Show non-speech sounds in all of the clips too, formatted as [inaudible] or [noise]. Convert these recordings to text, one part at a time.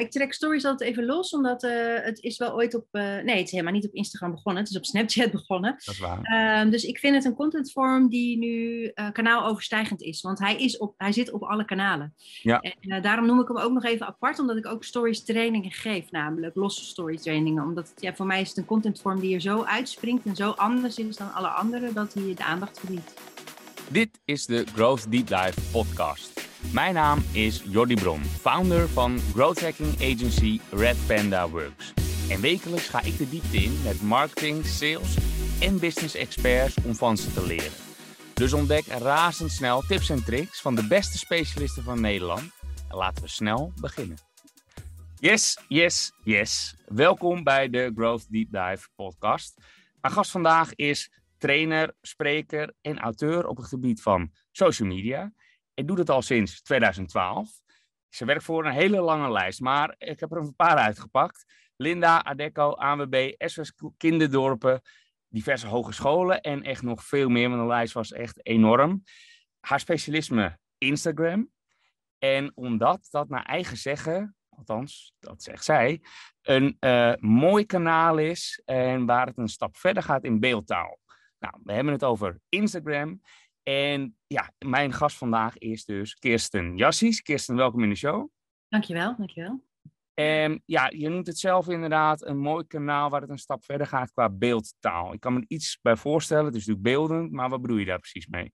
Ik trek stories altijd even los, omdat uh, het is wel ooit op... Uh, nee, het is helemaal niet op Instagram begonnen. Het is op Snapchat [laughs] begonnen. Dat is waar. Uh, dus ik vind het een contentvorm die nu uh, kanaaloverstijgend is. Want hij, is op, hij zit op alle kanalen. Ja. En daarom noem ik hem ook nog even apart, omdat ik ook stories trainingen geef. Namelijk losse story trainingen. Omdat het, ja, voor mij is het een contentvorm die er zo uitspringt en zo anders is dan alle andere, dat hij de aandacht verdient. Dit is de Growth Deep Dive podcast. Mijn naam is Jordi Bron, founder van growth hacking agency Red Panda Works. En wekelijks ga ik de diepte in met marketing, sales en business experts om van ze te leren. Dus ontdek razendsnel tips en tricks van de beste specialisten van Nederland. En laten we snel beginnen. Yes, yes, yes. Welkom bij de Growth Deep Dive podcast. Mijn gast vandaag is trainer, spreker en auteur op het gebied van social media. Ik doe dat al sinds 2012. Ze werkt voor een hele lange lijst, maar ik heb er een paar uitgepakt. Linda, Adeco, ANWB, SOS Kinderdorpen, diverse hogescholen en echt nog veel meer, want de lijst was echt enorm. Haar specialisme Instagram. En omdat dat naar eigen zeggen, althans, dat zegt zij, een uh, mooi kanaal is en waar het een stap verder gaat in beeldtaal. Nou, we hebben het over Instagram. En ja, mijn gast vandaag is dus Kirsten Jassies. Kirsten, welkom in de show. Dankjewel, dankjewel. En ja, je noemt het zelf inderdaad een mooi kanaal waar het een stap verder gaat qua beeldtaal. Ik kan me er iets bij voorstellen, het is natuurlijk beeldend, maar wat bedoel je daar precies mee?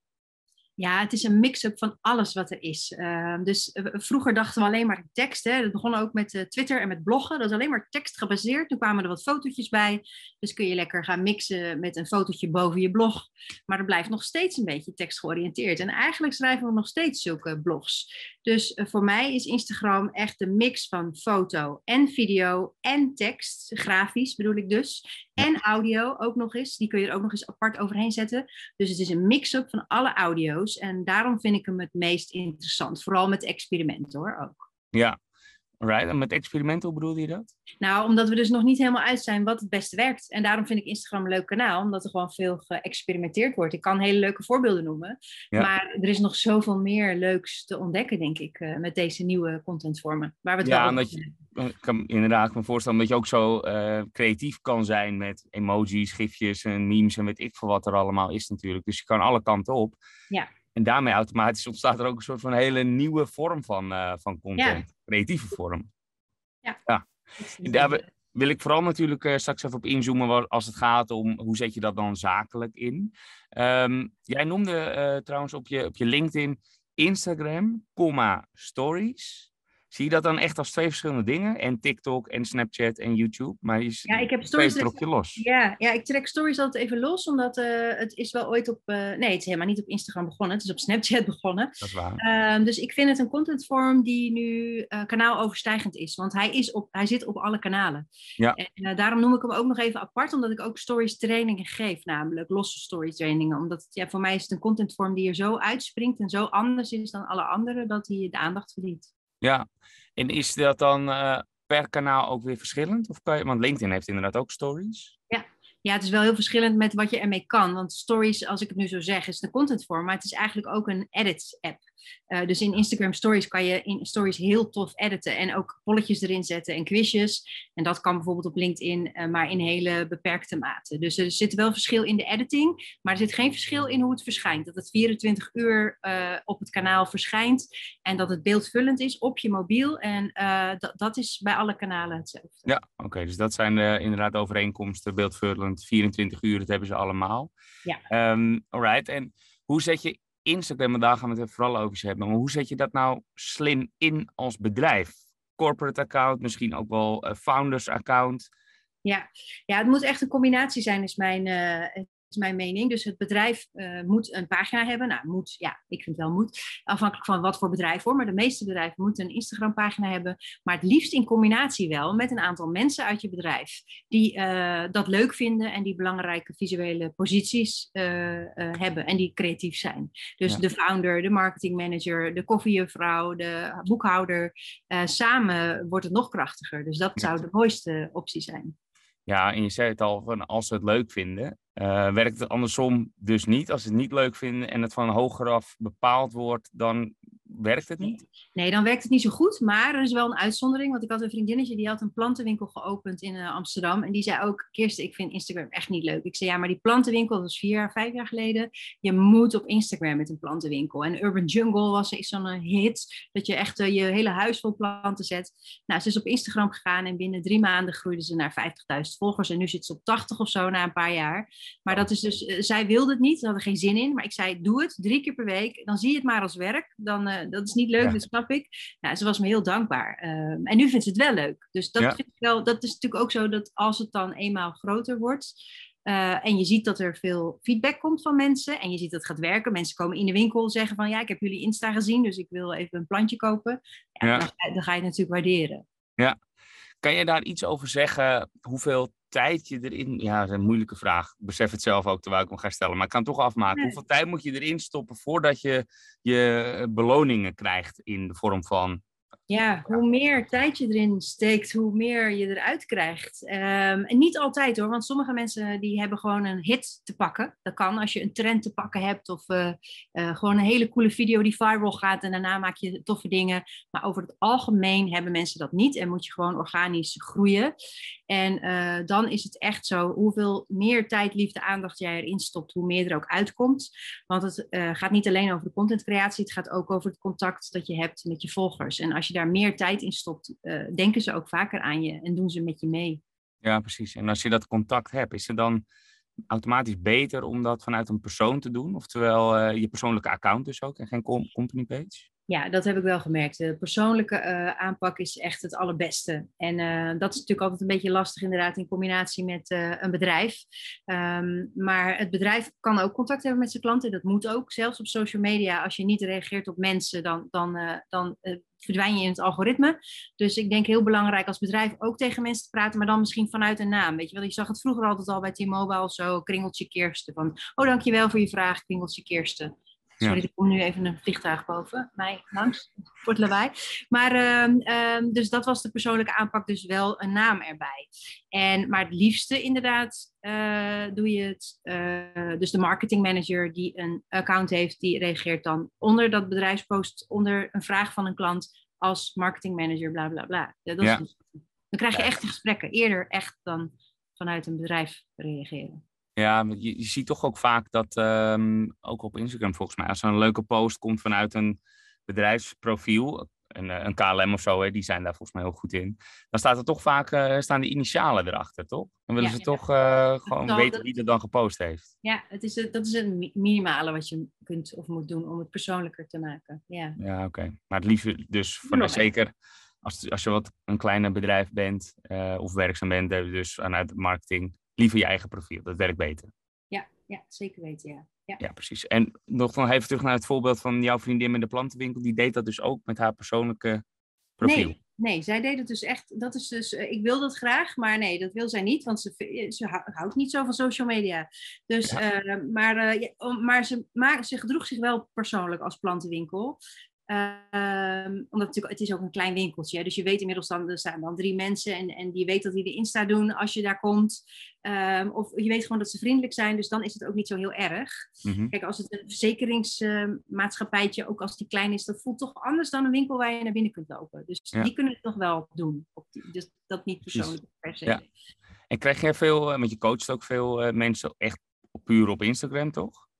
Ja, het is een mix-up van alles wat er is. Uh, dus uh, vroeger dachten we alleen maar tekst. Hè. Dat begon ook met uh, Twitter en met bloggen. Dat is alleen maar tekst gebaseerd. Toen kwamen er wat fotootjes bij. Dus kun je lekker gaan mixen met een fotootje boven je blog. Maar er blijft nog steeds een beetje tekst georiënteerd. En eigenlijk schrijven we nog steeds zulke blogs. Dus voor mij is Instagram echt een mix van foto en video en tekst. Grafisch bedoel ik dus. En audio ook nog eens. Die kun je er ook nog eens apart overheen zetten. Dus het is een mix-up van alle audio's. En daarom vind ik hem het meest interessant. Vooral met experimenten hoor ook. Ja, right. En met experimenten, hoe bedoel je dat? Nou, omdat we dus nog niet helemaal uit zijn wat het beste werkt. En daarom vind ik Instagram een leuk kanaal. Omdat er gewoon veel geëxperimenteerd wordt. Ik kan hele leuke voorbeelden noemen. Ja. Maar er is nog zoveel meer leuks te ontdekken, denk ik. met deze nieuwe contentvormen. Waar we het ja, wel omdat je, ik kan inderdaad me voorstellen dat je ook zo uh, creatief kan zijn met emojis, gifjes en memes en weet ik veel wat er allemaal is natuurlijk. Dus je kan alle kanten op. Ja. En daarmee automatisch ontstaat er ook een soort van hele nieuwe vorm van, uh, van content. Ja. Creatieve vorm. Ja. ja. Daar wil ik vooral natuurlijk uh, straks even op inzoomen als het gaat om hoe zet je dat dan zakelijk in. Um, jij noemde uh, trouwens op je, op je LinkedIn Instagram, stories. Zie je dat dan echt als twee verschillende dingen? En TikTok en Snapchat en YouTube? Maar je, ja, ik heb stories trok je los. Ja, ja, ik trek stories altijd even los, omdat uh, het is wel ooit op... Uh, nee, het is helemaal niet op Instagram begonnen. Het is op Snapchat [laughs] begonnen. Dat is waar. Uh, dus ik vind het een contentvorm die nu kanaaloverstijgend is. Want hij, is op, hij zit op alle kanalen. Ja. En daarom noem ik hem ook nog even apart, omdat ik ook stories trainingen geef. Namelijk losse story trainingen. Omdat ja, voor mij is het een contentvorm die er zo uitspringt en zo anders is dan alle andere, dat hij de aandacht verdient. Ja, en is dat dan uh, per kanaal ook weer verschillend? Of kan je, want LinkedIn heeft inderdaad ook stories. Ja. ja, het is wel heel verschillend met wat je ermee kan. Want stories, als ik het nu zo zeg, is de contentvorm, maar het is eigenlijk ook een edit-app. Uh, dus in Instagram Stories kan je in Stories heel tof editen en ook polletjes erin zetten en quizjes. En dat kan bijvoorbeeld op LinkedIn, uh, maar in hele beperkte mate. Dus er zit wel verschil in de editing, maar er zit geen verschil in hoe het verschijnt. Dat het 24 uur uh, op het kanaal verschijnt en dat het beeldvullend is op je mobiel. En dat, dat is bij alle kanalen hetzelfde. Ja, oké. Okay, dus dat zijn de, inderdaad overeenkomsten, beeldvullend, 24 uur, dat hebben ze allemaal. Ja. Um, alright. En hoe zet je Instagram, en daar gaan we het vooral over hebben. Maar hoe zet je dat nou slim in als bedrijf? Corporate account, misschien ook wel uh, founders account. Ja. ja, het moet echt een combinatie zijn, is mijn, is mijn mening. Dus het bedrijf uh, moet een pagina hebben. Nou, moet, ja, ik vind wel moet. Afhankelijk van wat voor bedrijf hoor. Maar de meeste bedrijven moeten een Instagram pagina hebben. Maar het liefst in combinatie wel met een aantal mensen uit je bedrijf. Die uh, dat leuk vinden en die belangrijke visuele posities uh, hebben. En die creatief zijn. Dus ja. de founder, de marketing manager, de koffiejuffrouw, de boekhouder. samen wordt het nog krachtiger. Dus dat zou de mooiste optie zijn. Ja, en je zei het al, van als ze het leuk vinden. Uh, werkt het andersom dus niet? Als ze het niet leuk vinden en het van hoger af bepaald wordt, dan werkt het niet? Nee, dan werkt het niet zo goed. Maar er is wel een uitzondering. Want ik had een vriendinnetje die had een plantenwinkel geopend in uh, Amsterdam. En die zei ook, Kirsten, ik vind Instagram echt niet leuk. Ik zei, ja, maar die plantenwinkel, dat was vier jaar, vijf jaar geleden. Je moet op Instagram met een plantenwinkel. En Urban Jungle was zo'n eh, hit. Dat je echt uh, je hele huis vol planten zet. Nou, ze is op Instagram gegaan en binnen drie maanden groeide ze naar 50.000 volgers. En nu zit ze op 80 of zo na een paar jaar. Maar dat is dus, zij wilde het niet, ze hadden geen zin in. Maar ik zei, doe het drie keer per week. Dan zie je het maar als werk. Dan dat is niet leuk, ja. dat snap ik. Nou, ze was me heel dankbaar. Ehm, en nu vindt ze het wel leuk. Dus dat, vind ik wel, dat is natuurlijk ook zo dat als het dan eenmaal groter wordt. Uh, en je ziet dat er veel feedback komt van mensen. En je ziet dat het gaat werken. Mensen komen in de winkel zeggen van ja, ik heb jullie Insta gezien, dus ik wil even een plantje kopen. Ja, dan, dan, ga je het natuurlijk waarderen. Ja. Kan je daar iets over zeggen? Hoeveel tijd je erin... Ja, dat is een moeilijke vraag. Ik besef het zelf ook terwijl ik hem ga stellen. Maar ik kan toch afmaken. Hoeveel tijd moet je erin stoppen voordat je je beloningen krijgt in de vorm van ja, hoe meer tijd je erin steekt, hoe meer je eruit krijgt. Um, en niet altijd hoor, want sommige mensen die hebben gewoon een hit te pakken. Dat kan als je een trend te pakken hebt of uh, uh, gewoon een hele coole video die viral gaat en daarna maak je toffe dingen. Maar over het algemeen hebben mensen dat niet en moet je gewoon organisch groeien. En uh, dan is het echt zo, hoeveel meer tijd, liefde, aandacht jij erin stopt, hoe meer er ook uitkomt. Want het gaat niet alleen over de contentcreatie, het gaat ook over het contact dat je hebt met je volgers. En als je daar meer tijd in stopt, uh, denken ze ook vaker aan je en doen ze met je mee. Ja, precies. En als je dat contact hebt, is het dan automatisch beter om dat vanuit een persoon te doen? Oftewel uh, je persoonlijke account dus ook en geen company page? Ja, dat heb ik wel gemerkt. De persoonlijke uh, aanpak is echt het allerbeste. En uh, dat is natuurlijk altijd een beetje lastig, inderdaad, in combinatie met uh, een bedrijf. Um, maar het bedrijf kan ook contact hebben met zijn klanten. Dat moet ook, zelfs op social media. Als je niet reageert op mensen, dan, dan, dan verdwijn je in het algoritme. Dus ik denk heel belangrijk als bedrijf ook tegen mensen te praten, maar dan misschien vanuit een naam. Weet je wel, je zag het vroeger altijd al bij T-Mobile zo, Kringeltje Kirsten. Van, oh dankjewel voor je vraag, Kringeltje Kirsten. Sorry, er komt nu even een vliegtuig boven mij langs, voor het lawaai. Maar uh, uh, dus dat was de persoonlijke aanpak, dus wel een naam erbij. En, maar het liefste inderdaad uh, doe je het, uh, dus de marketing manager die een account heeft, die reageert dan onder dat bedrijfspost, onder een vraag van een klant als marketing manager, bla bla bla. Dat ja. dus, dan krijg je echte gesprekken, eerder echt dan vanuit een bedrijf reageren. Ja, je, je ziet toch ook vaak dat, um, ook op Instagram volgens mij, als er een leuke post komt vanuit een bedrijfsprofiel, een, eh, een KLM of zo, hè, die zijn daar volgens mij heel goed in. Dan staat er toch vaak, uh, staan de initialen erachter, toch? Dan willen ja, ze ja. toch uh, gewoon dan, weten wie er dan gepost heeft. Ja, het is, dat is het minimale wat je kunt of moet doen om het persoonlijker te maken. Ja, ja oké. Okay. Maar het liefst dus, voor, zeker als, als je wat een kleiner bedrijf bent uh, of werkzaam bent, dus vanuit marketing, liever je eigen profiel. Dat werkt beter. Ja, ja zeker weten, ja. ja. Ja, precies. En nog nog even terug naar het voorbeeld van jouw vriendin met de plantenwinkel. Die deed dat dus ook met haar persoonlijke profiel. Nee, nee zij deed het dus echt. Dat is dus, uh, ik wil dat graag, maar nee, dat wil zij niet, want ze, ze houdt niet zo van social media. Dus, ja. uh, maar, uh, maar ze, maar ze gedroeg zich wel persoonlijk als plantenwinkel. Um, omdat het, het is ook een klein winkeltje. Dus je weet inmiddels dan, er staan dan drie mensen en, en je weet dat die erin staan doen als je daar komt. Um, of je weet gewoon dat ze vriendelijk zijn, dus dan is het ook niet zo heel erg. Mm-hmm. Kijk, als het een verzekeringsmaatschappijtje, uh, ook als die klein is, dat voelt toch anders dan een winkel waar je naar binnen kunt lopen. Dus ja. die kunnen het nog wel doen. Die, dus dat niet persoonlijk per se. Ja. En krijg je veel, want je coacht ook veel uh, mensen echt puur op Instagram, toch?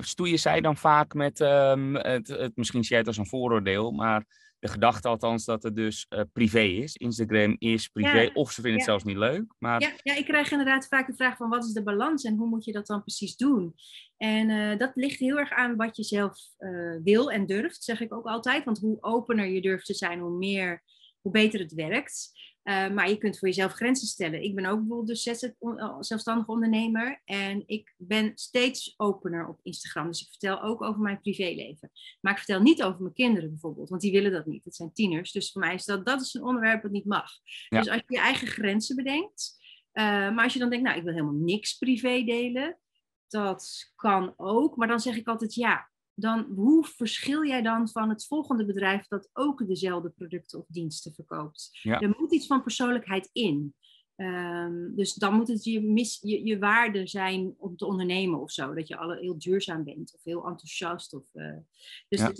Stoeien zij dan vaak met, um, het, het, misschien zie jij het als een vooroordeel, maar de gedachte althans dat het dus uh, privé is. Instagram is privé, ja, of ze vinden ja. het zelfs niet leuk. Maar... Ja, ja, ik krijg inderdaad vaak de vraag van wat is de balans en hoe moet je dat dan precies doen? En uh, dat ligt heel erg aan wat je zelf uh, wil en durft, zeg ik ook altijd. Want hoe opener je durft te zijn, hoe meer, hoe beter het werkt. Uh, maar je kunt voor jezelf grenzen stellen. Ik ben ook bijvoorbeeld dus zelfstandig ondernemer en ik ben steeds opener op Instagram. Dus ik vertel ook over mijn privéleven. Maar ik vertel niet over mijn kinderen bijvoorbeeld, want die willen dat niet. Het zijn tieners. Dus voor mij is dat, dat is een onderwerp dat niet mag. Ja. Dus als je je eigen grenzen bedenkt, uh, maar als je dan denkt, nou ik wil helemaal niks privé delen, dat kan ook. Maar dan zeg ik altijd ja dan hoe verschil jij dan van het volgende bedrijf dat ook dezelfde producten of diensten verkoopt? Ja. Er moet iets van persoonlijkheid in. Ehm, dus dan moet het je, mis, je, je waarde zijn om te ondernemen of zo. Dat je alle heel duurzaam bent of heel enthousiast. Of, uh, dus ja, het,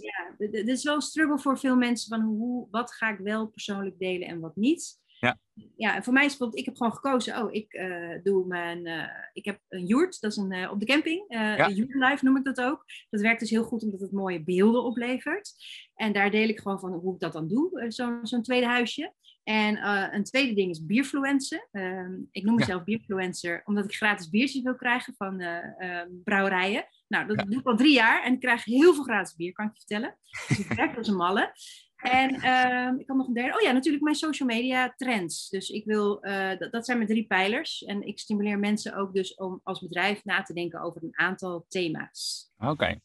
ja is wel een struggle voor veel mensen van hoe, wat ga ik wel persoonlijk delen en wat niet. Ja. ja, en voor mij is bijvoorbeeld, ik heb gewoon gekozen, oh, ik uh, doe mijn, uh, ik heb een yurt, dat is een, uh, op de camping, ja. life noem ik dat ook. Dat werkt dus heel goed omdat het mooie beelden oplevert. En daar deel ik gewoon van hoe ik dat dan doe, zo'n zo tweede huisje. En uh, een tweede ding is bierfluencer. Uh, ik noem mezelf ja. bierfluencer omdat ik gratis biertjes wil krijgen van uh, uh, brouwerijen. Nou, dat ja. doe ik al drie jaar en ik krijg heel veel gratis bier, kan ik je vertellen. Dus ik werk als een malle. En ehm, ik had nog een derde. Oh ja, natuurlijk mijn social media trends. Dus ik wil, dat, dat, zijn mijn drie pijlers. En ik stimuleer mensen ook dus om als bedrijf na te denken over een aantal thema's. Oké. Okay.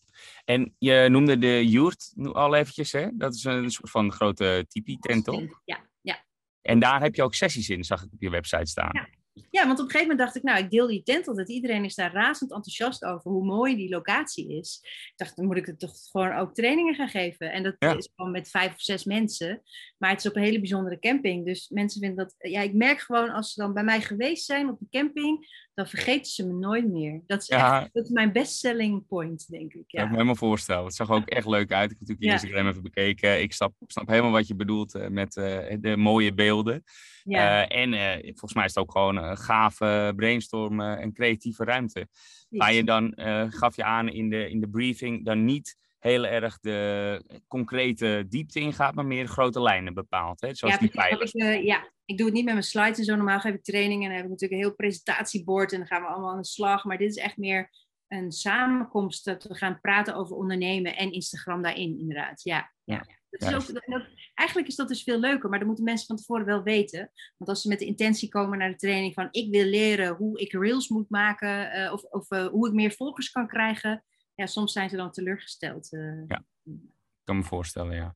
En je noemde de Joert al eventjes, hè? Dat is een soort van grote tipi-tent, toch? Ja, ja. En daar heb je ook sessies in, zag ik op je website staan. Ja. Ja, want op een gegeven moment dacht ik, nou, ik deel die tent altijd. Iedereen is daar razend enthousiast over hoe mooi die locatie is. Ik dacht, dan moet ik er toch gewoon ook trainingen gaan geven. En dat ja. is gewoon met vijf of zes mensen. Maar het is op een hele bijzondere camping. Dus mensen vinden dat, ja, ik merk gewoon als ze dan bij mij geweest zijn op de camping, dan vergeten ze me nooit meer. Dat is, Ja. echt, dat is mijn best selling point, denk ik. Dat Ja. kan ik me helemaal voorstellen. Het zag ook echt leuk uit. Ik heb natuurlijk Ja. Instagram even bekeken. Ik snap, snap helemaal wat je bedoelt eh, met eh, de mooie beelden. Ja, Eh, en volgens mij is het ook gewoon een gave brainstormen en creatieve ruimte. Ga je dan, gaf je aan in de, in de briefing, dan niet heel erg de concrete diepte ingaat, maar meer grote lijnen bepaalt. Hè? Zoals ja, die pijlers. ik, eh, ja, ik doe het niet met mijn slides en zo. Normaal geef ik trainingen en dan heb ik natuurlijk een heel presentatiebord en dan gaan we allemaal aan de slag. Maar dit is echt meer een samenkomst dat we gaan praten over ondernemen en Instagram daarin, inderdaad. Ja, ja. Dat is ook, dat- dat- eigenlijk is dat dus veel leuker, maar dat moeten mensen van tevoren wel weten. Want als ze met de intentie komen naar de training van ik wil leren hoe ik reels moet maken eh, of, of eh, hoe ik meer volgers kan krijgen, ja, soms zijn ze dan teleurgesteld. eh. Ja. Ik kan me voorstellen, ja.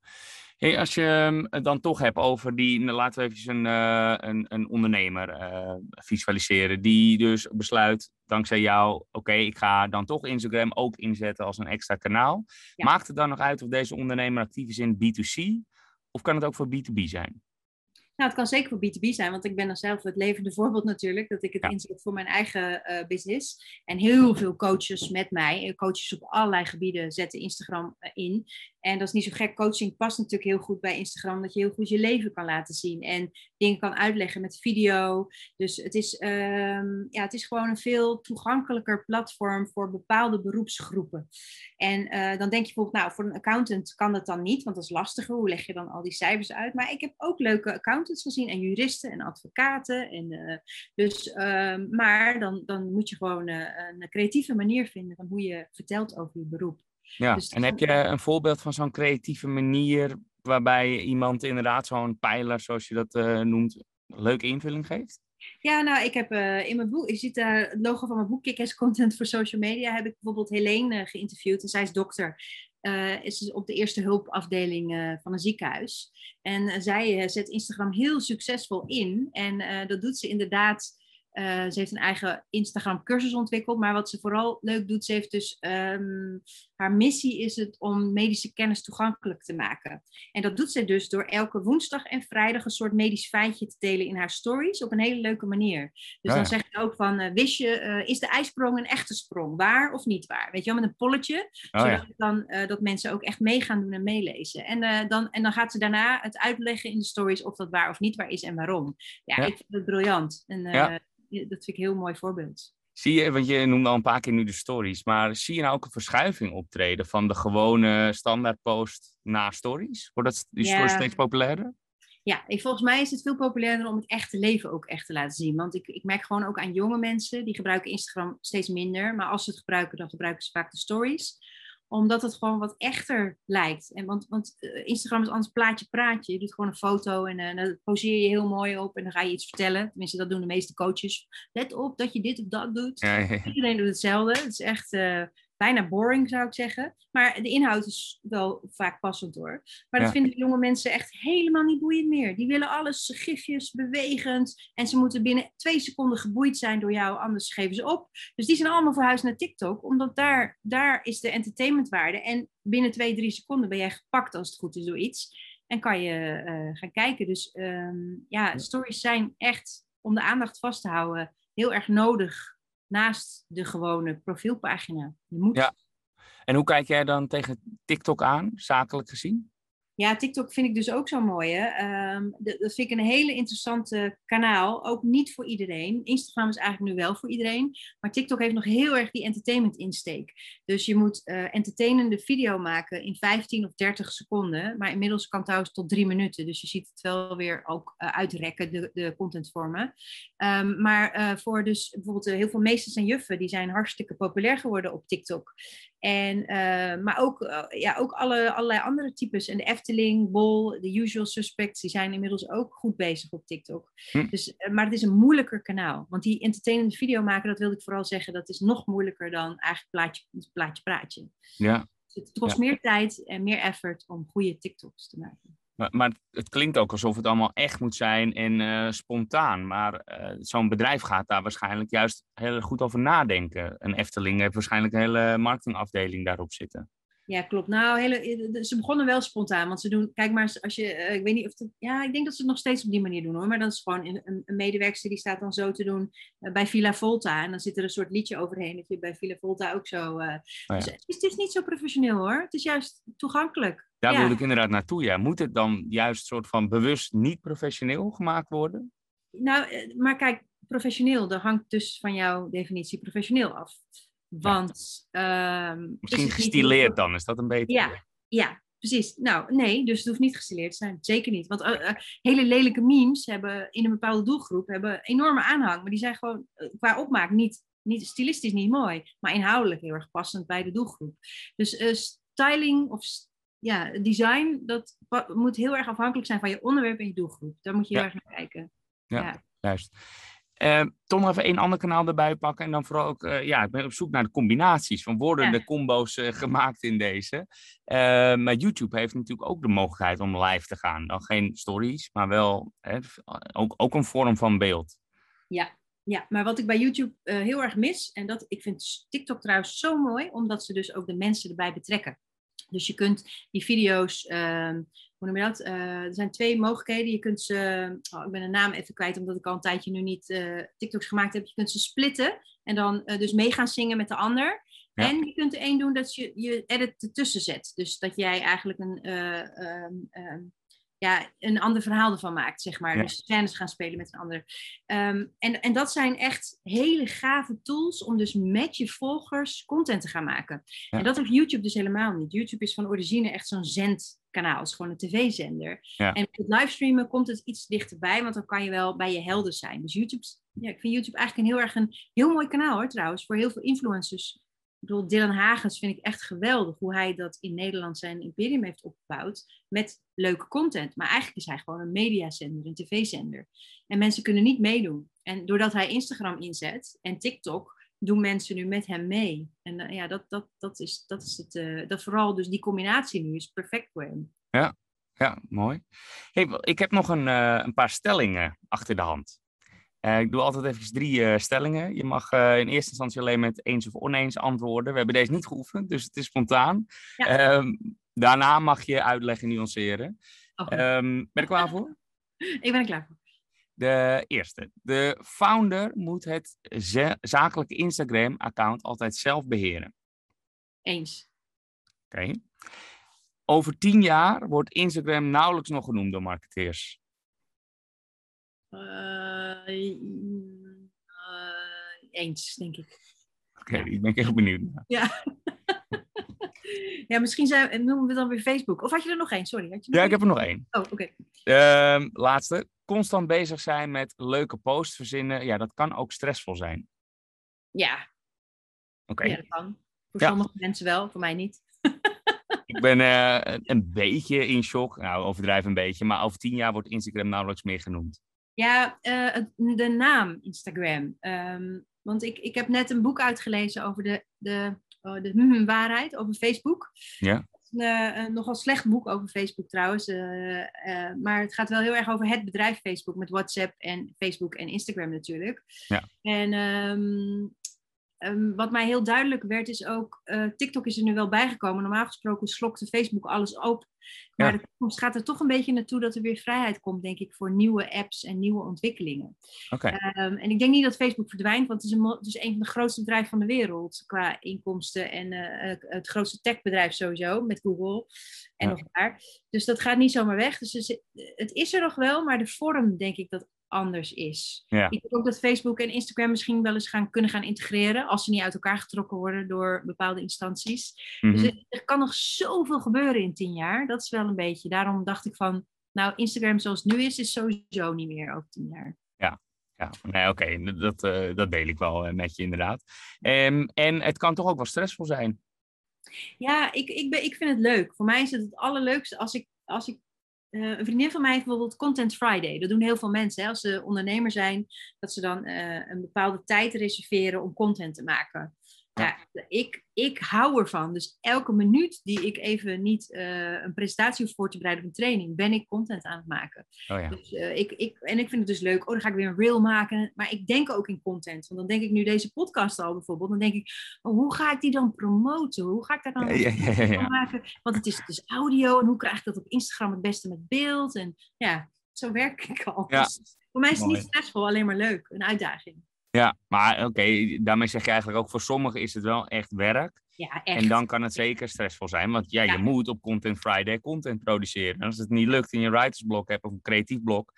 Hey, als je hem het dan toch hebt over die, nou, laten we even een, eh, een, een ondernemer eh, visualiseren, die dus besluit, dankzij jou, oké, ik ga dan toch Instagram ook inzetten als een extra kanaal. Ja. Maakt het dan nog uit of deze ondernemer actief is in B2C, of kan het ook voor B2B zijn? Nou, het kan zeker voor B2B zijn, want ik ben dan zelf het levende voorbeeld natuurlijk, dat ik het Ja. inzet voor mijn eigen eh, business. En heel veel coaches met mij, eh, coaches op allerlei gebieden, zetten Instagram eh, in. En dat is niet zo gek. Coaching past natuurlijk heel goed bij Instagram, dat je heel goed je leven kan laten zien en dingen kan uitleggen met video. Dus het is, ehm, ja, het is gewoon een veel toegankelijker platform voor bepaalde beroepsgroepen. En eh, dan denk je bijvoorbeeld, nou, voor een accountant kan dat dan niet, want dat is lastiger. Hoe leg je dan al die cijfers uit? Maar ik heb ook leuke accountants gezien en juristen en advocaten. En, eh, dus, ehm, maar dan, dan moet je gewoon eh, een creatieve manier vinden van hoe je vertelt over je beroep. Ja, Dus en heb je een voorbeeld van zo'n creatieve manier waarbij iemand inderdaad zo'n pijler, zoals je dat eh, noemt, leuke invulling geeft? Ja, nou, ik heb eh, in mijn boek, je ziet daar het logo van mijn boek, Kick-Ass Content voor Social Media, heb ik bijvoorbeeld Helene eh, geïnterviewd. En zij is dokter. Eh, is op de eerste hulpafdeling van een ziekenhuis. En zij zet Instagram heel succesvol in. En dat doet ze inderdaad. ze heeft een eigen Instagram cursus ontwikkeld. Maar wat ze vooral leuk doet, ze heeft dus ehm, haar missie is het om medische kennis toegankelijk te maken. En dat doet ze dus door elke woensdag en vrijdag een soort medisch feitje te delen in haar stories op een hele leuke manier. Dus Ja, dan zeg ik ook van, eh, wist je, eh, is de ijsprong een echte sprong? Waar of niet waar? Weet je wel, met een polletje, Oh, zodat ja. dan, eh, dat mensen ook echt mee gaan doen en meelezen. En, dan, en dan gaat ze daarna het uitleggen in de stories of dat waar of niet waar is en waarom. Ja, Ja. ik vind het briljant. En dat vind ik een heel mooi voorbeeld. Zie je, want je noemde al een paar keer nu de stories, maar zie je nou ook een verschuiving optreden van de gewone standaard post naar stories? Wordt dat, die Ja. stories steeds populairder? Ja, ik, volgens mij is het veel populairder om het echte leven ook echt te laten zien. Want ik, ik merk gewoon ook aan jonge mensen, die gebruiken Instagram steeds minder. Maar als ze het gebruiken, dan gebruiken ze vaak de stories. Omdat het gewoon wat echter lijkt. En want, want eh, Instagram is anders plaatje praatje. Je doet gewoon een foto en eh, dan poseer je heel mooi op. En dan ga je iets vertellen. Tenminste, dat doen de meeste coaches. Let op dat je dit of dat doet. Ja, ja, ja. Iedereen doet hetzelfde. Het is echt eh, bijna boring, zou ik zeggen. Maar de inhoud is wel vaak passend hoor. Maar dat Ja. vinden jonge mensen echt helemaal niet boeiend meer. Die willen alles gifjes, bewegend. En ze moeten binnen twee seconden geboeid zijn door jou, anders geven ze op. Dus die zijn allemaal verhuisd naar TikTok, omdat daar, daar is de entertainmentwaarde. En binnen twee, drie seconden ben jij gepakt als het goed is door iets. En kan je eh, gaan kijken. Dus ehm, ja, stories zijn echt om de aandacht vast te houden heel erg nodig naast de gewone profielpagina. Je moet Ja. En hoe kijk jij dan tegen TikTok aan, zakelijk gezien? Ja, TikTok vind ik dus ook zo mooi. Ehm, dat vind ik een hele interessante kanaal. Ook niet voor iedereen. Instagram is eigenlijk nu wel voor iedereen. Maar TikTok heeft nog heel erg die entertainment insteek. Dus je moet eh entertainende video maken in 15 of 30 seconden. Maar inmiddels kan het trouwens tot drie minuten. Dus je ziet het wel weer ook eh, uitrekken, de, de contentvormen. Ehm, maar eh, voor dus bijvoorbeeld heel veel meesters en juffen, die zijn hartstikke populair geworden op TikTok. En, eh, maar ook, eh, ja, ook alle, allerlei andere types. En de Efteling, Bol, de Usual Suspects, die zijn inmiddels ook goed bezig op TikTok. Hm. Dus, eh, maar het is een moeilijker kanaal. Want die entertainende video maken, dat wilde ik vooral zeggen, dat is nog moeilijker dan eigenlijk plaatje, plaatje, praatje. Ja. Dus het kost Ja. meer tijd en meer effort om goede TikToks te maken. Maar, maar het klinkt ook alsof het allemaal echt moet zijn en eh, spontaan. Maar eh, zo'n bedrijf gaat daar waarschijnlijk juist heel goed over nadenken. Een Efteling heeft waarschijnlijk een hele marketingafdeling daarop zitten. Ja, klopt. Nou, hele, ze begonnen wel spontaan. Want ze doen, kijk maar, eens, als je, eh, ik weet niet of het, ja, ik denk dat ze het nog steeds op die manier doen hoor. Maar dat is gewoon een, een, medewerkster die staat dan zo te doen eh, bij Villa Volta. En dan zit er een soort liedje overheen dat je bij Villa Volta ook zo. eh, Oh ja. dus het, is, het is niet zo professioneel hoor. Het is juist toegankelijk. Daar Ja. wilde ik inderdaad naartoe. Ja. Moet het dan juist soort van bewust niet professioneel gemaakt worden? Nou, eh, maar kijk, professioneel, dat hangt dus van jouw definitie professioneel af. Want. ehm, is Misschien niet- gestileerd dan, is dat een beter Ja. Ja, precies. Nou, nee, dus het hoeft niet gestileerd te zijn. Zeker niet. Want eh, eh, hele lelijke memes hebben in een bepaalde doelgroep hebben enorme aanhang. Maar die zijn gewoon qua opmaak niet, niet stilistisch niet mooi. Maar inhoudelijk heel erg passend bij de doelgroep. Dus styling of ja, design, dat moet heel erg afhankelijk zijn van je onderwerp en je doelgroep. Daar moet je heel Ja. erg naar kijken. Ja. Ja. Juist. Eh, toch nog even één ander kanaal erbij pakken. En dan vooral ook, eh, ja, ik ben op zoek naar de combinaties. Van worden Ja. de combo's eh, gemaakt in deze? Maar YouTube heeft natuurlijk ook de mogelijkheid om live te gaan. Dan geen stories, maar wel hè, ook, ook een vorm van beeld. Ja, ja, maar wat ik bij YouTube heel erg mis, en dat ik vind TikTok trouwens zo mooi, omdat ze dus ook de mensen erbij betrekken. Dus je kunt die video's, ehm, hoe noem je dat? Eh, er zijn twee mogelijkheden. Je kunt ze, oh, ik ben de naam even kwijt, omdat ik al een tijdje nu niet eh, TikToks gemaakt heb. Je kunt ze splitten en dan eh, dus mee gaan zingen met de ander. Ja. En je kunt er één doen dat je je edit ertussen zet. Dus dat jij eigenlijk een, eh, ehm, ehm, ja, een ander verhaal ervan maakt, zeg maar. Ja. Dus scènes gaan spelen met een ander. Ehm, en, en dat zijn echt hele gave tools om dus met je volgers content te gaan maken. Ja. En dat heeft YouTube dus helemaal niet. YouTube is van origine echt zo'n zendkanaal. Het is gewoon een tv-zender. Ja. En met livestreamen komt het iets dichterbij, want dan kan je wel bij je helden zijn. Dus YouTube, ja, ik vind YouTube eigenlijk een heel erg een heel mooi kanaal hoor trouwens, voor heel veel influencers. Ik bedoel, Dylan Hagens vind ik echt geweldig hoe hij dat in Nederland zijn imperium heeft opgebouwd met leuke content. Maar eigenlijk is hij gewoon een mediazender, een tv-zender. En mensen kunnen niet meedoen. En doordat hij Instagram inzet en TikTok, doen mensen nu met hem mee. En eh, ja, dat, dat, dat is, dat is het. eh, dat vooral dus die combinatie nu is perfect voor hem. Ja, mooi. Hey, ik heb nog een, eh, een paar stellingen achter de hand. Eh, ik doe altijd even drie eh, stellingen. Je mag eh, in eerste instantie alleen met eens of oneens antwoorden. We hebben deze niet geoefend, dus het is spontaan. Ja. Ehm, daarna mag je uitleggen, nuanceren. Oh, Ehm, ben je klaar voor? [laughs] ik ben er klaar voor. De eerste. De founder moet het za- zakelijke Instagram-account altijd zelf beheren. Eens. Oké. Over tien jaar wordt Instagram nauwelijks nog genoemd door marketeers. Eh, eh, eens, denk ik. Oké, ik ben heel benieuwd. Ja. [laughs] ja, misschien zijn, noemen we dan weer Facebook. Of had je er nog één? Sorry. Had je nog Ja, ik heb er nog één. Oh, oké. Ehm, laatste. Constant bezig zijn met leuke posts verzinnen. Ja, dat kan ook stressvol zijn. Ja, Oké. ja, dat kan. Voor Ja. sommige mensen wel, voor mij niet. [laughs] Ik ben eh, een beetje in shock. Nou, overdrijf een beetje. Maar over tien jaar wordt Instagram nauwelijks meer genoemd. Ja, eh, de naam Instagram. Ehm, want ik, ik heb net een boek uitgelezen over de, de, oh, de hmm, waarheid over Facebook. Ja. Een, eh, een nogal slecht boek over Facebook trouwens. eh, maar het gaat wel heel erg over het bedrijf Facebook met WhatsApp en Facebook en Instagram natuurlijk. Ja. En ehm, ehm, wat mij heel duidelijk werd is ook, uh, TikTok is er nu wel bijgekomen. Normaal gesproken slokte Facebook alles op. Maar de toekomst gaat er toch een beetje naartoe dat er weer vrijheid komt, denk ik, voor nieuwe apps en nieuwe ontwikkelingen. Okay. Um, en ik denk niet dat Facebook verdwijnt, want het is, een, het is een van de grootste bedrijven van de wereld qua inkomsten en uh, het grootste techbedrijf sowieso met Google en ja. nog daar. Dus dat gaat niet zomaar weg. Dus het is er nog wel, maar de vorm denk ik dat anders is. Ja. Ik denk ook dat Facebook en Instagram misschien wel eens gaan, kunnen gaan integreren als ze niet uit elkaar getrokken worden door bepaalde instanties. Mhm. Dus er, er kan nog zoveel gebeuren in tien jaar. Dat is wel een beetje. Daarom dacht ik van, nou, Instagram zoals het nu is, is sowieso niet meer over tien jaar. Ja, nee, oké, dat, eh, dat deel ik wel eh, met je inderdaad. Ehm, en het kan toch ook wel stressvol zijn? Ja, ik, ik, ben, ik vind het leuk. Voor mij is het het allerleukste als ik, als ik uh, een vriendin van mij heeft bijvoorbeeld Content Friday. Dat doen heel veel mensen. Hè? Als ze ondernemer zijn, dat ze dan uh, een bepaalde tijd reserveren om content te maken. Ja, ik, ik hou ervan. Dus elke minuut die ik even niet uh, een presentatie hoef voor te bereiden of een training, ben ik content aan het maken. Oh ja. dus, ik, ik, en ik vind het dus leuk. Oh, dan ga ik weer een reel maken. Maar ik denk ook in content. Want dan denk ik nu deze podcast al bijvoorbeeld. Dan denk ik, oh, hoe ga ik die dan promoten? Hoe ga ik daar dan ja, ja, ja, maken? Want het is dus audio. En hoe krijg ik dat op Instagram het beste met beeld? En ja, zo werk ik al. Dus voor mij is het niet stressvol, alleen maar leuk. Een uitdaging. Ja, maar oké, daarmee zeg je eigenlijk ook voor sommigen is het wel echt werk. Ja, echt. En dan kan het zeker stressvol zijn, want ja, je moet op Content Friday content produceren. En als het niet lukt in je writersblok hebt of een creatief blok,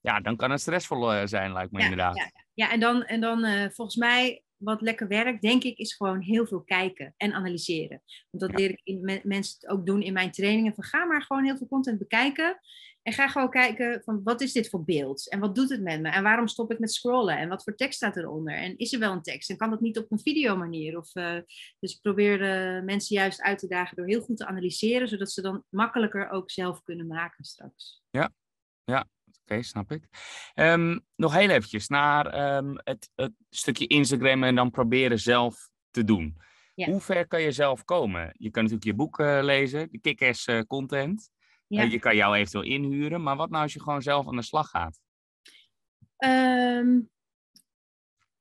ja, dan kan het stressvol eh, zijn, lijkt me Ja, inderdaad. Ja, ja en dan, en dan eh, volgens mij, wat lekker werkt, denk ik, is gewoon heel veel kijken en analyseren. Want dat leer ik in, me- mensen ook doen in mijn trainingen. Van ga maar gewoon heel veel content bekijken. En ga gewoon kijken van wat is dit voor beeld? En wat doet het met me? En waarom stop ik met scrollen? En wat voor tekst staat eronder? En is er wel een tekst? En kan dat niet op een videomanier? Of, eh, dus ik probeer de mensen juist uit te dagen door heel goed te analyseren, zodat ze dan makkelijker ook zelf kunnen maken straks. Oké, snap ik. Ehm, nog heel eventjes naar ehm, het, het stukje Instagram en dan proberen zelf te doen. Ja. Hoe ver kan je zelf komen? Je kan natuurlijk je boek eh, lezen, de kick-ass eh, content. Ja. Je kan jou eventueel inhuren, maar wat nou als je gewoon zelf aan de slag gaat? Ehm,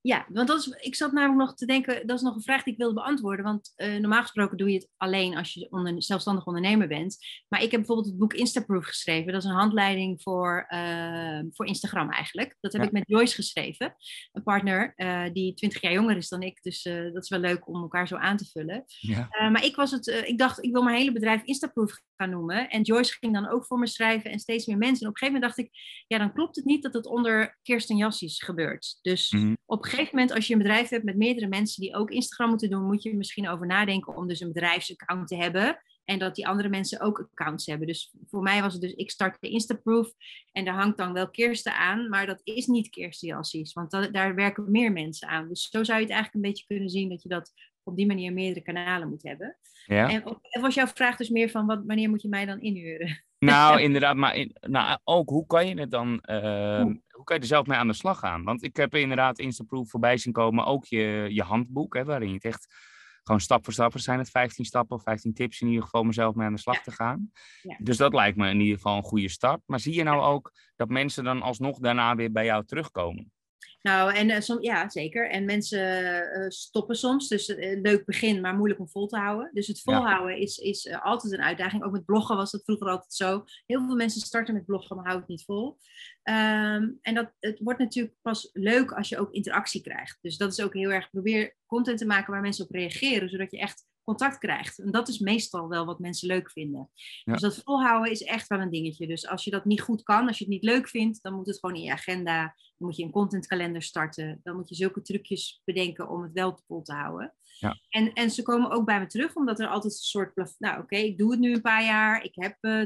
ja, want dat is, ik zat namelijk nog te denken, dat is nog een vraag die ik wilde beantwoorden. Want eh, normaal gesproken doe je het alleen als je onder, zelfstandig ondernemer bent. Maar ik heb bijvoorbeeld het boek Instaproof geschreven. Dat is een handleiding voor, eh, voor Instagram eigenlijk. Dat heb Ja. ik met Joyce geschreven, een partner eh, die 20 jaar jonger is dan ik. Dus dat is wel leuk om elkaar zo aan te vullen. Ja. Maar ik was het, ik dacht, ik wil mijn hele bedrijf Instaproof gaan noemen. En Joyce ging dan ook voor me schrijven en steeds meer mensen. En op een gegeven moment dacht ik, ja, dan klopt het niet dat het onder Kirsten Jassies gebeurt. Dus Mhm. op een gegeven moment, als je een bedrijf hebt met meerdere mensen die ook Instagram moeten doen, moet je er misschien over nadenken om dus een bedrijfsaccount te hebben. En dat die andere mensen ook accounts hebben. Dus voor mij was het dus, ik startte Instaproof en daar hangt dan wel Kirsten aan, maar dat is niet Kirsten Jassies, want dat- daar werken meer mensen aan. Dus zo zou je het eigenlijk een beetje kunnen zien dat je dat op die manier meerdere kanalen moet hebben. Ja? En en was jouw vraag dus meer van, wat, wanneer moet je mij dan inhuren? Nou, [laughs] inderdaad, maar in- nou, ook hoe kan je het dan, Hoe? kan je er zelf mee aan de slag gaan? Want ik heb inderdaad Instaproof voorbij zien komen, ook je, je handboek, hè, waarin je het echt gewoon stap voor stap, er zijn het 15 stappen of 15 tips in ieder geval, om mezelf mee aan de slag Ja. te gaan. Ja. Dus dat lijkt me in ieder geval een goede start. Maar zie je nou ook dat mensen dan alsnog daarna weer bij jou terugkomen? Nou, en eh, som, ja, zeker. En mensen eh, stoppen soms. Dus eh, leuk begin, maar moeilijk om vol te houden. Dus het Ja. volhouden is, is altijd een uitdaging. Ook met bloggen was dat vroeger altijd zo. Heel veel mensen starten met bloggen, maar houden het niet vol. Ehm, en dat, het wordt natuurlijk pas leuk als je ook interactie krijgt. Dus dat is ook heel erg, probeer content te maken waar mensen op reageren, zodat je echt contact krijgt. En dat is meestal wel wat mensen leuk vinden. Ja. Dus dat volhouden is echt wel een dingetje. Dus als je dat niet goed kan, als je het niet leuk vindt, dan moet het gewoon in je agenda. Dan moet je een contentkalender starten. Dan moet je zulke trucjes bedenken om het wel vol te houden. Ja. En, en ze komen ook bij me terug, omdat er altijd een soort... Nou, oké, ik doe het nu een paar jaar. Ik heb eh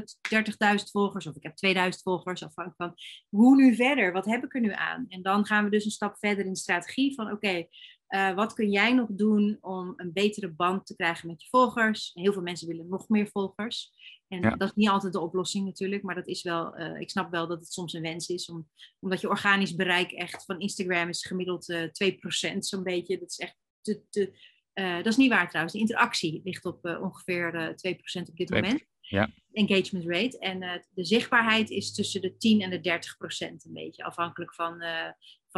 30.000 volgers of ik heb 2000 volgers. Afhankelijk van hoe nu verder? Wat heb ik er nu aan? En dan gaan we dus een stap verder in de strategie van... Oké, eh, wat kun jij nog doen om een betere band te krijgen met je volgers? Heel veel mensen willen nog meer volgers. En Ja. dat is niet altijd de oplossing natuurlijk, maar dat is wel, eh, ik snap wel dat het soms een wens is. Om, omdat je organisch bereik echt van Instagram is gemiddeld eh 2% zo'n beetje. Dat is echt te, te, dat is niet waar trouwens. De interactie ligt op ongeveer eh 2% op dit 2%, moment. ja. Engagement rate. En de zichtbaarheid is tussen de 10 en de 30% een beetje. Afhankelijk van,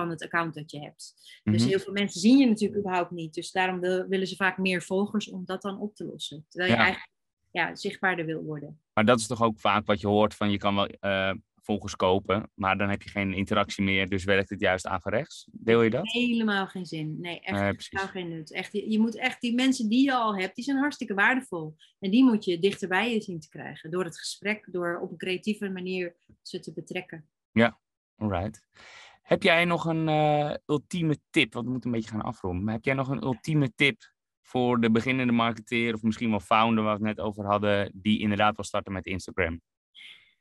van het account dat je hebt. Dus Mhm. heel veel mensen zien je natuurlijk überhaupt niet. Dus daarom wil- willen ze vaak meer volgers om dat dan op te lossen. Terwijl je Ja. eigenlijk ja, zichtbaarder wil worden. Maar dat is toch ook vaak wat je hoort van je kan wel eh, volgers kopen, maar dan heb je geen interactie meer, dus werkt het juist averechts. Deel je dat? Helemaal geen zin. Nee, echt Nee, geen nut. Echt, je, je moet echt die mensen die je al hebt, die zijn hartstikke waardevol. En die moet je dichter bij je zien te krijgen. Door het gesprek, door op een creatieve manier ze te betrekken. Alright. Heb jij nog een eh, ultieme tip? Want we moeten een beetje gaan afronden. Maar heb jij nog een ultieme tip voor de beginnende marketeer of misschien wel founder waar we het net over hadden, die inderdaad wil starten met Instagram?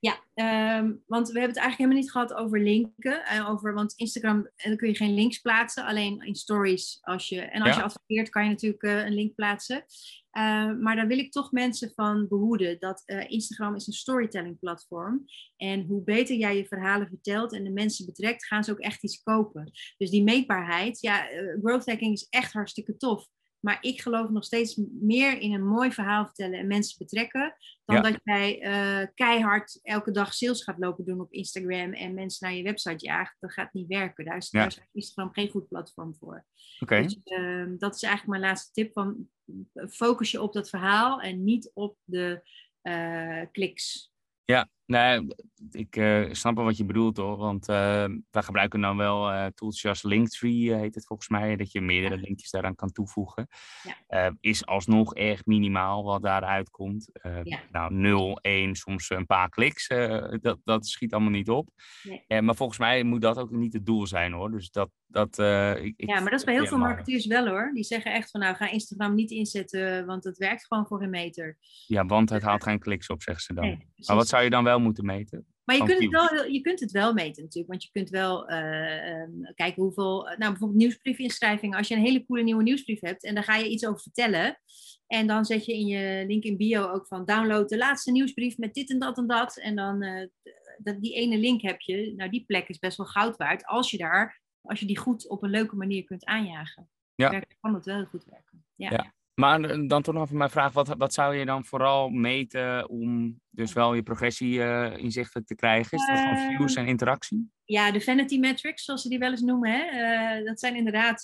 Ja, ehm, want we hebben het eigenlijk helemaal niet gehad over linken. eh, over, want Instagram, eh, dan kun je geen links plaatsen. Alleen in stories. Als je, en als Ja. je adverteert, kan je natuurlijk eh, een link plaatsen. Eh, maar daar wil ik toch mensen van behoeden. Dat Instagram is een storytelling platform. En hoe beter jij je verhalen vertelt en de mensen betrekt, gaan ze ook echt iets kopen. Dus die meetbaarheid, ja, growth hacking is echt hartstikke tof. Maar ik geloof nog steeds meer in een mooi verhaal vertellen en mensen betrekken. Dan Ja. dat jij eh, keihard elke dag sales gaat lopen doen op Instagram en mensen naar je website jaagt. Dat gaat niet werken. Daar is, Ja. daar is Instagram geen goed platform voor. Oké. Dus, ehm, dat is eigenlijk mijn laatste tip. Van, focus je op dat verhaal en niet op de eh, kliks. Nee, ik eh, snap wel wat je bedoelt hoor. Want eh, wij gebruiken dan wel eh tools zoals Linktree, heet het volgens mij. Dat je meerdere Ja. linkjes daaraan kan toevoegen. Ja. Is alsnog erg minimaal wat daaruit komt. Ja. Nou, 0, 1, soms een paar kliks. dat, dat schiet allemaal niet op. Nee. Maar volgens mij moet dat ook niet het doel zijn hoor. Dus dat. dat ik, Ja, maar dat is bij heel veel marketeers wel hoor. Die zeggen echt van nou ga Instagram niet inzetten, want het werkt gewoon voor een meter. Ja, want het haalt geen kliks op, zeggen ze dan. Nee, maar wat zou je dan wel moeten meten? Maar je kunt, het wel, je kunt het wel meten natuurlijk. Want je kunt wel eh, ehm, kijken hoeveel... Nou, bijvoorbeeld nieuwsbriefinschrijvingen. Als je een hele coole nieuwe nieuwsbrief hebt en daar ga je iets over vertellen. En dan zet je in je link in bio ook van download de laatste nieuwsbrief met dit en dat en dat. En dan eh, dat, die ene link heb je. Nou, die plek is best wel goud waard. Als je daar, als je die goed op een leuke manier kunt aanjagen. Ja. Kan het wel heel goed werken. Ja. Ja. Maar eh, dan toch nog even mijn vraag, wat, wat zou je dan vooral meten om dus wel je progressie eh, inzichtelijk te krijgen? Is dat gewoon Ehm, views en interactie? Ja, de vanity metrics, zoals ze die wel eens noemen. Hè? eh, dat zijn inderdaad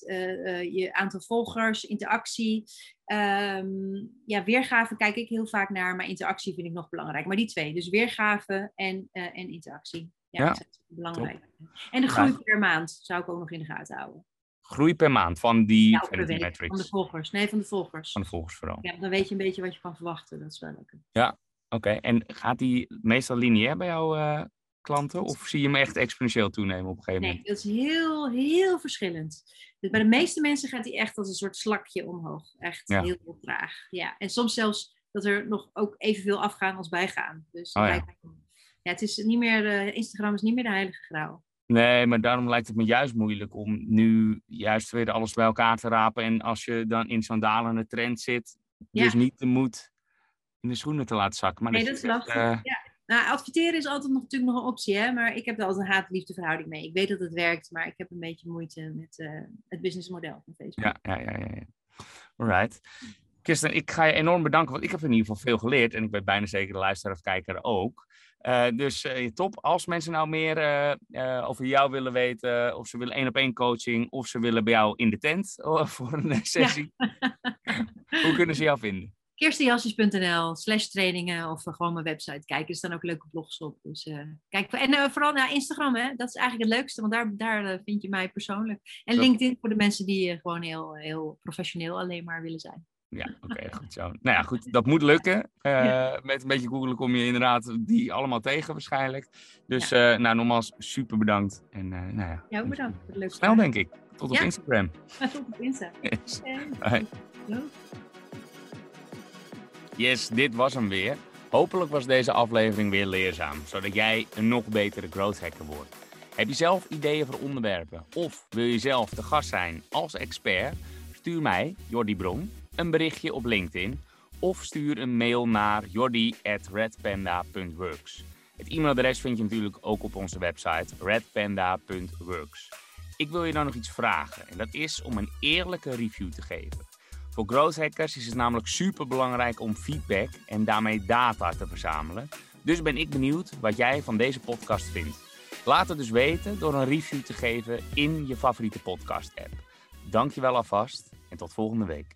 je aantal volgers, interactie. Ehm, ja, weergave kijk ik heel vaak naar, maar interactie vind ik nog belangrijk. Maar die twee, dus weergave en, en interactie. Ja, Ja, dat zijn belangrijk. En de groei per maand zou ik ook nog in de gaten houden. Groei per maand van die Ja, vanity metrics. van de volgers. Nee, van de volgers. Van de volgers vooral. Ja, dan weet je een beetje wat je kan verwachten. Dat is wel leuk. Oké, en gaat die meestal lineair bij jouw eh, klanten? Of zie je hem echt exponentieel toenemen op een gegeven Nee, moment? dat is heel, heel verschillend. Dus bij de meeste mensen gaat die echt als een soort slakje omhoog. Echt Ja. heel, heel traag. Ja. En soms zelfs dat er nog ook evenveel afgaan als bijgaan. Dus Oh ja. ja, het is niet meer, eh, Instagram is niet meer de heilige graal. Nee, maar daarom lijkt het me juist moeilijk om nu juist weer alles bij elkaar te rapen. En als je dan in zo'n dalende trend zit, Ja. dus niet de moed in de schoenen te laten zakken. Maar nee, dat is lastig. eh, ja. Nou, adverteren is altijd nog, natuurlijk nog een optie, hè? maar ik heb er altijd een haat-liefde verhouding mee. Ik weet dat het werkt, maar ik heb een beetje moeite met eh, het businessmodel van Facebook. Ja, ja, ja, ja. ja. Alright. Kirsten, ik ga je enorm bedanken, want ik heb in ieder geval veel geleerd. En ik weet bijna zeker de luisteraar of kijker ook. Eh, dus eh, top. Als mensen nou meer eh, over jou willen weten, of ze willen één op één coaching, of ze willen bij jou in de tent [laughs] oh, voor een sessie, hoe kunnen ze jou vinden? Kirstenjassies.nl slash trainingen of gewoon mijn website kijken. Er staan ook leuke blogs op. Dus, kijk, en vooral naar Instagram, hè? dat is eigenlijk het leukste, want daar, daar vind je mij persoonlijk. En Dat- LinkedIn voor de mensen die gewoon heel, heel professioneel alleen maar willen zijn. Ja, [laughs] oké, goed zo. Nou ja, goed, dat moet lukken. Eh, Met een beetje googelen kom je inderdaad die allemaal tegen waarschijnlijk. Dus eh, nou, nogmaals, super bedankt. En eh, nou ja, ook bedankt leuke snel denk ik. Tot op Ja. Instagram. [laughs] Tot op Insta. [laughs] Yes. Yes, dit was hem weer. Hopelijk was deze aflevering weer leerzaam, zodat jij een nog betere growth hacker wordt. Heb je zelf ideeën voor onderwerpen of wil je zelf te gast zijn als expert? Stuur mij, Jordi Bron, een berichtje op LinkedIn of stuur een mail naar jordi@redpanda.works. Het e-mailadres vind je natuurlijk ook op onze website redpanda.works. Ik wil je dan nog iets vragen en dat is om een eerlijke review te geven. Voor growth hackers is het namelijk super belangrijk om feedback en daarmee data te verzamelen. Dus ben ik benieuwd wat jij van deze podcast vindt. Laat het dus weten door een review te geven in je favoriete podcast-app. Dankjewel alvast en tot volgende week.